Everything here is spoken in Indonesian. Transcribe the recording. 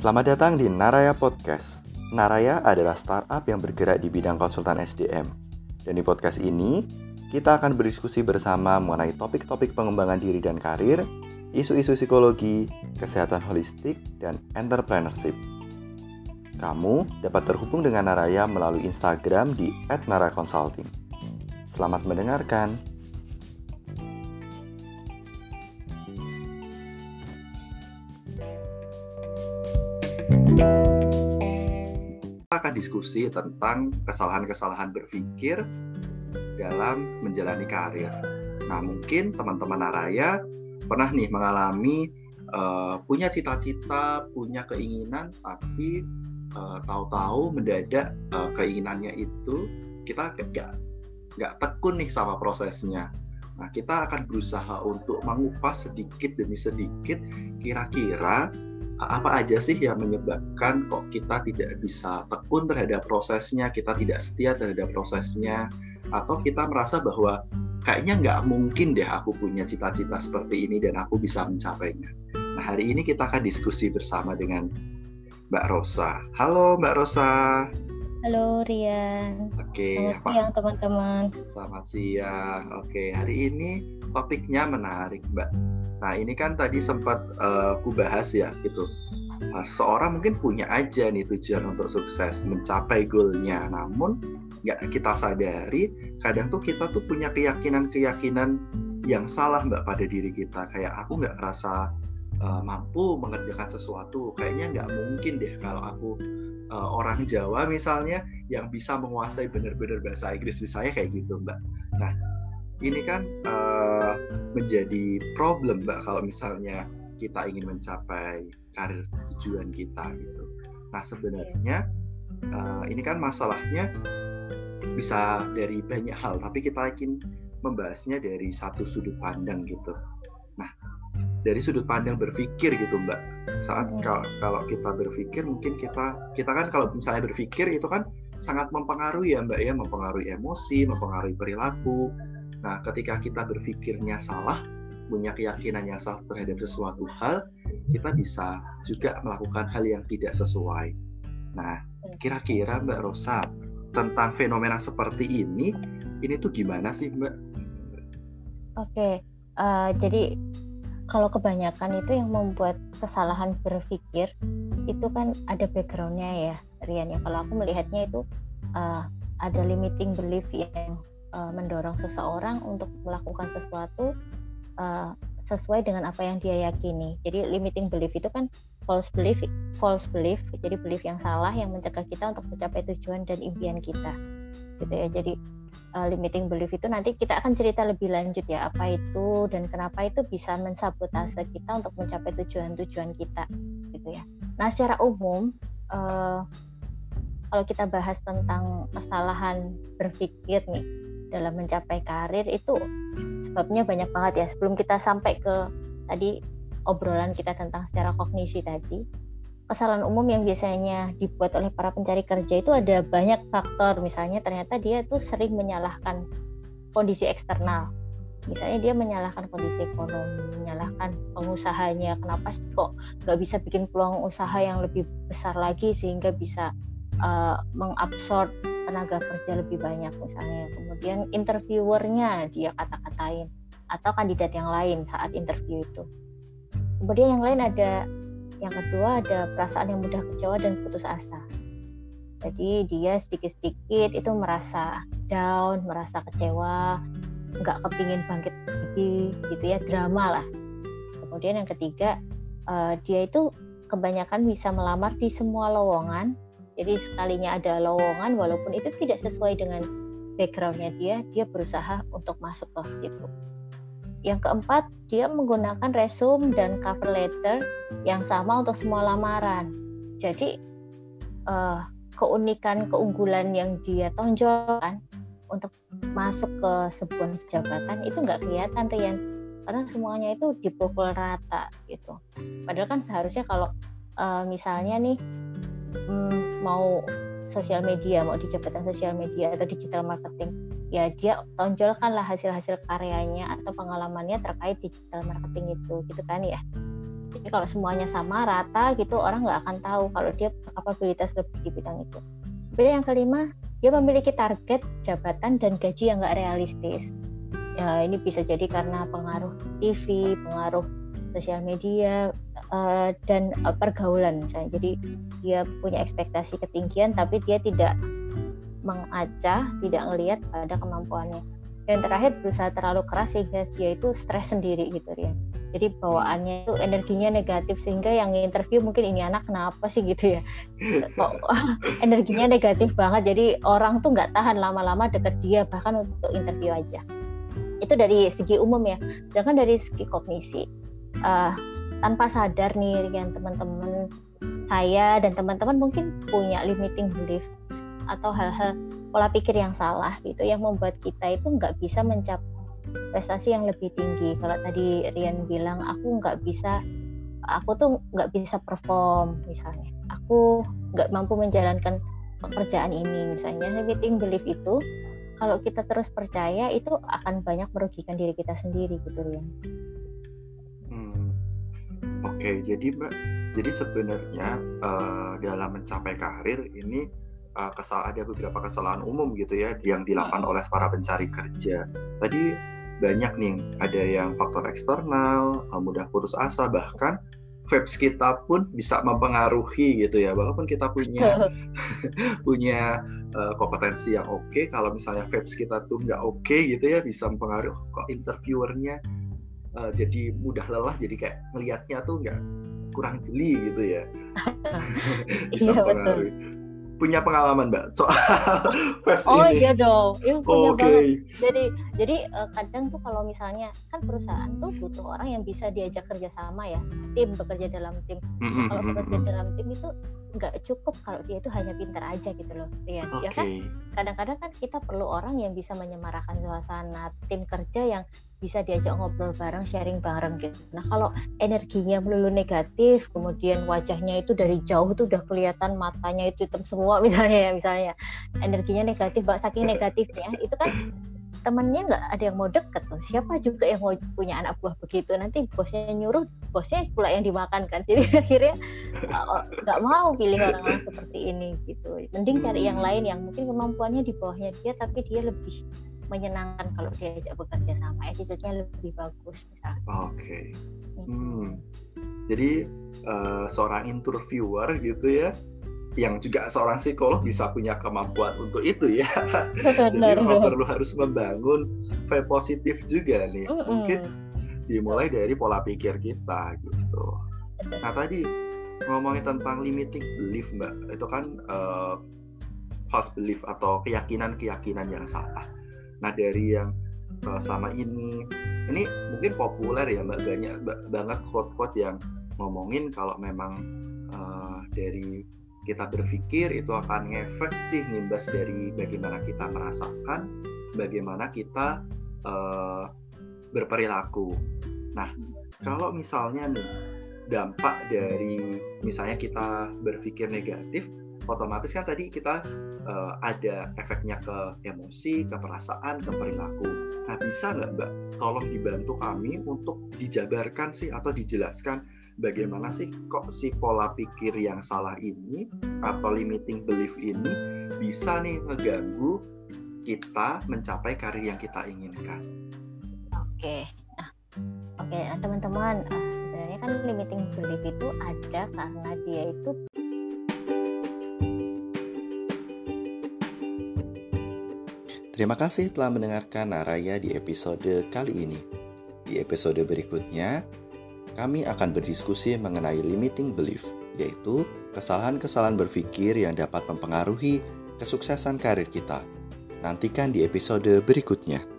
Selamat datang di Naraya Podcast. Naraya adalah startup yang bergerak di bidang konsultan SDM. Dan di podcast ini, kita akan berdiskusi bersama mengenai topik-topik pengembangan diri dan karir, isu-isu psikologi, kesehatan holistik, dan entrepreneurship. Kamu dapat terhubung dengan Naraya melalui Instagram di @naraconsulting. Selamat mendengarkan. Kita akan diskusi tentang kesalahan-kesalahan berpikir dalam menjalani karir. Nah, mungkin teman-teman Araya pernah nih mengalami uh, punya cita-cita, punya keinginan, tapi uh, tahu-tahu mendadak uh, keinginannya itu kita nggak nggak tekun nih sama prosesnya. Nah, kita akan berusaha untuk mengupas sedikit demi sedikit kira-kira apa aja sih yang menyebabkan kok kita tidak bisa tekun terhadap prosesnya, kita tidak setia terhadap prosesnya, atau kita merasa bahwa kayaknya nggak mungkin deh aku punya cita-cita seperti ini dan aku bisa mencapainya. Nah hari ini kita akan diskusi bersama dengan Mbak Rosa. Halo Mbak Rosa. Halo Rian. Oke. Selamat siang teman-teman. Selamat siang. Oke hari ini topiknya menarik Mbak Nah ini kan tadi sempat uh, ku bahas ya gitu. Nah, seorang mungkin punya aja nih tujuan untuk sukses mencapai goalnya, namun nggak kita sadari kadang tuh kita tuh punya keyakinan-keyakinan yang salah mbak pada diri kita kayak aku nggak merasa uh, mampu mengerjakan sesuatu kayaknya nggak mungkin deh kalau aku uh, orang Jawa misalnya yang bisa menguasai benar-benar bahasa Inggris misalnya kayak gitu mbak nah ini kan uh, menjadi problem mbak kalau misalnya kita ingin mencapai karir tujuan kita gitu. Nah sebenarnya uh, ini kan masalahnya bisa dari banyak hal, tapi kita ingin membahasnya dari satu sudut pandang gitu. Dari sudut pandang berpikir gitu mbak. Saat kalau, kalau kita berpikir mungkin kita kita kan kalau misalnya berpikir itu kan sangat mempengaruhi ya mbak ya, mempengaruhi emosi, mempengaruhi perilaku Nah, ketika kita berpikirnya salah, punya keyakinan yang salah terhadap sesuatu hal, kita bisa juga melakukan hal yang tidak sesuai. Nah, kira-kira Mbak Rosa tentang fenomena seperti ini, ini tuh gimana sih Mbak? Oke, uh, jadi kalau kebanyakan itu yang membuat kesalahan berpikir itu kan ada backgroundnya ya, Rian ya. Kalau aku melihatnya itu uh, ada limiting belief yang uh, mendorong seseorang untuk melakukan sesuatu uh, sesuai dengan apa yang dia yakini. Jadi limiting belief itu kan false belief, false belief. Jadi belief yang salah yang mencegah kita untuk mencapai tujuan dan impian kita. Gitu ya. Jadi uh, limiting belief itu nanti kita akan cerita lebih lanjut ya apa itu dan kenapa itu bisa mensabotase kita untuk mencapai tujuan-tujuan kita gitu ya. Nah, secara umum uh, kalau kita bahas tentang kesalahan berpikir nih dalam mencapai karir itu sebabnya banyak banget ya. Sebelum kita sampai ke tadi obrolan kita tentang secara kognisi tadi, kesalahan umum yang biasanya dibuat oleh para pencari kerja itu ada banyak faktor. Misalnya ternyata dia tuh sering menyalahkan kondisi eksternal. Misalnya dia menyalahkan kondisi ekonomi, menyalahkan pengusahanya. Kenapa sih kok nggak bisa bikin peluang usaha yang lebih besar lagi sehingga bisa uh, mengabsorb tenaga kerja lebih banyak misalnya kemudian interviewernya dia kata-katain atau kandidat yang lain saat interview itu kemudian yang lain ada yang kedua ada perasaan yang mudah kecewa dan putus asa. Jadi dia sedikit-sedikit itu merasa down merasa kecewa nggak kepingin bangkit lagi gitu ya drama lah. Kemudian yang ketiga uh, dia itu kebanyakan bisa melamar di semua lowongan. Jadi sekalinya ada lowongan walaupun itu tidak sesuai dengan backgroundnya dia, dia berusaha untuk masuk ke situ. Yang keempat, dia menggunakan resume dan cover letter yang sama untuk semua lamaran. Jadi uh, keunikan, keunggulan yang dia tonjolkan untuk masuk ke sebuah jabatan itu nggak kelihatan Rian karena semuanya itu dipukul rata gitu. Padahal kan seharusnya kalau uh, misalnya nih hmm, mau sosial media, mau di jabatan sosial media atau digital marketing, ya dia tonjolkanlah hasil-hasil karyanya atau pengalamannya terkait digital marketing itu, gitu kan ya. Jadi kalau semuanya sama rata gitu orang nggak akan tahu kalau dia kapabilitas lebih di bidang itu. Kemudian yang kelima dia memiliki target jabatan dan gaji yang nggak realistis. Ya, ini bisa jadi karena pengaruh TV, pengaruh sosial media uh, dan uh, pergaulan misalnya. Jadi dia punya ekspektasi ketinggian tapi dia tidak mengacah, tidak melihat pada kemampuannya. Dan terakhir berusaha terlalu keras sehingga dia itu stres sendiri gitu ya. Jadi bawaannya itu energinya negatif sehingga yang interview mungkin ini anak kenapa sih gitu ya. Kok energinya negatif banget jadi orang tuh nggak tahan lama-lama deket dia bahkan untuk interview aja. Itu dari segi umum ya. Sedangkan dari segi kognisi uh, tanpa sadar nih Rian teman-teman saya dan teman-teman mungkin punya limiting belief atau hal-hal pola pikir yang salah gitu yang membuat kita itu nggak bisa mencapai prestasi yang lebih tinggi. Kalau tadi Rian bilang aku nggak bisa, aku tuh nggak bisa perform misalnya. Aku nggak mampu menjalankan pekerjaan ini misalnya. Limiting belief itu kalau kita terus percaya itu akan banyak merugikan diri kita sendiri gitu Rian. Oke, jadi Mbak, jadi sebenarnya uh, dalam mencapai karir ini uh, kesal ada beberapa kesalahan umum gitu ya yang dilakukan oleh para pencari kerja. Tadi banyak nih, ada yang faktor eksternal, uh, mudah putus asa, bahkan vibes kita pun bisa mempengaruhi gitu ya. Walaupun kita punya punya uh, kompetensi yang oke, okay, kalau misalnya vibes kita tuh nggak oke okay, gitu ya, bisa mempengaruhi kok interviewernya uh, jadi mudah lelah jadi kayak ngelihatnya tuh nggak kurang jeli gitu ya bisa iya, betul. Punya pengalaman mbak soal oh ini. iya dong itu punya okay. banget jadi jadi uh, kadang tuh kalau misalnya kan perusahaan tuh butuh orang yang bisa diajak kerja sama ya tim bekerja dalam tim mm-hmm. kalau bekerja dalam tim itu nggak cukup kalau dia itu hanya pintar aja gitu loh Rian okay. ya kan kadang-kadang kan kita perlu orang yang bisa menyemarakan suasana tim kerja yang bisa diajak ngobrol bareng, sharing bareng gitu. Nah kalau energinya melulu negatif, kemudian wajahnya itu dari jauh tuh udah kelihatan matanya itu hitam semua misalnya ya misalnya energinya negatif, bak saking negatifnya itu kan temennya nggak ada yang mau deket tuh siapa juga yang mau punya anak buah begitu nanti bosnya nyuruh bosnya pula yang dimakan kan jadi akhirnya nggak mau pilih orang-orang seperti ini gitu mending cari yang lain yang mungkin kemampuannya di bawahnya dia tapi dia lebih menyenangkan kalau diajak bekerja sama attitude-nya lebih bagus misalnya. Oke. Okay. Gitu. Hmm. Jadi uh, seorang interviewer gitu ya yang juga seorang psikolog bisa punya kemampuan untuk itu ya. Benar, Jadi perlu harus membangun vibe positif juga nih. Mm -mm. Mungkin dimulai dari pola pikir kita gitu. Nah tadi ngomongin tentang limiting belief mbak, itu kan uh, false belief atau keyakinan-keyakinan yang salah. Nah dari yang uh, selama ini, ini mungkin populer ya mbak banyak banget quote-quote yang ngomongin kalau memang uh, dari kita berpikir itu akan ngefek sih nimbas dari bagaimana kita merasakan, bagaimana kita uh, berperilaku. Nah, kalau misalnya nih dampak dari misalnya kita berpikir negatif, otomatis kan tadi kita uh, ada efeknya ke emosi, ke perasaan, ke perilaku. Nah bisa nggak Mbak, tolong dibantu kami untuk dijabarkan sih atau dijelaskan bagaimana sih kok si pola pikir yang salah ini atau limiting belief ini bisa nih ngeganggu kita mencapai karir yang kita inginkan. Oke, nah, oke, nah teman-teman, uh, sebenarnya kan limiting belief itu ada karena dia itu Terima kasih telah mendengarkan Naraya di episode kali ini. Di episode berikutnya, kami akan berdiskusi mengenai limiting belief, yaitu kesalahan-kesalahan berpikir yang dapat mempengaruhi kesuksesan karir kita. Nantikan di episode berikutnya.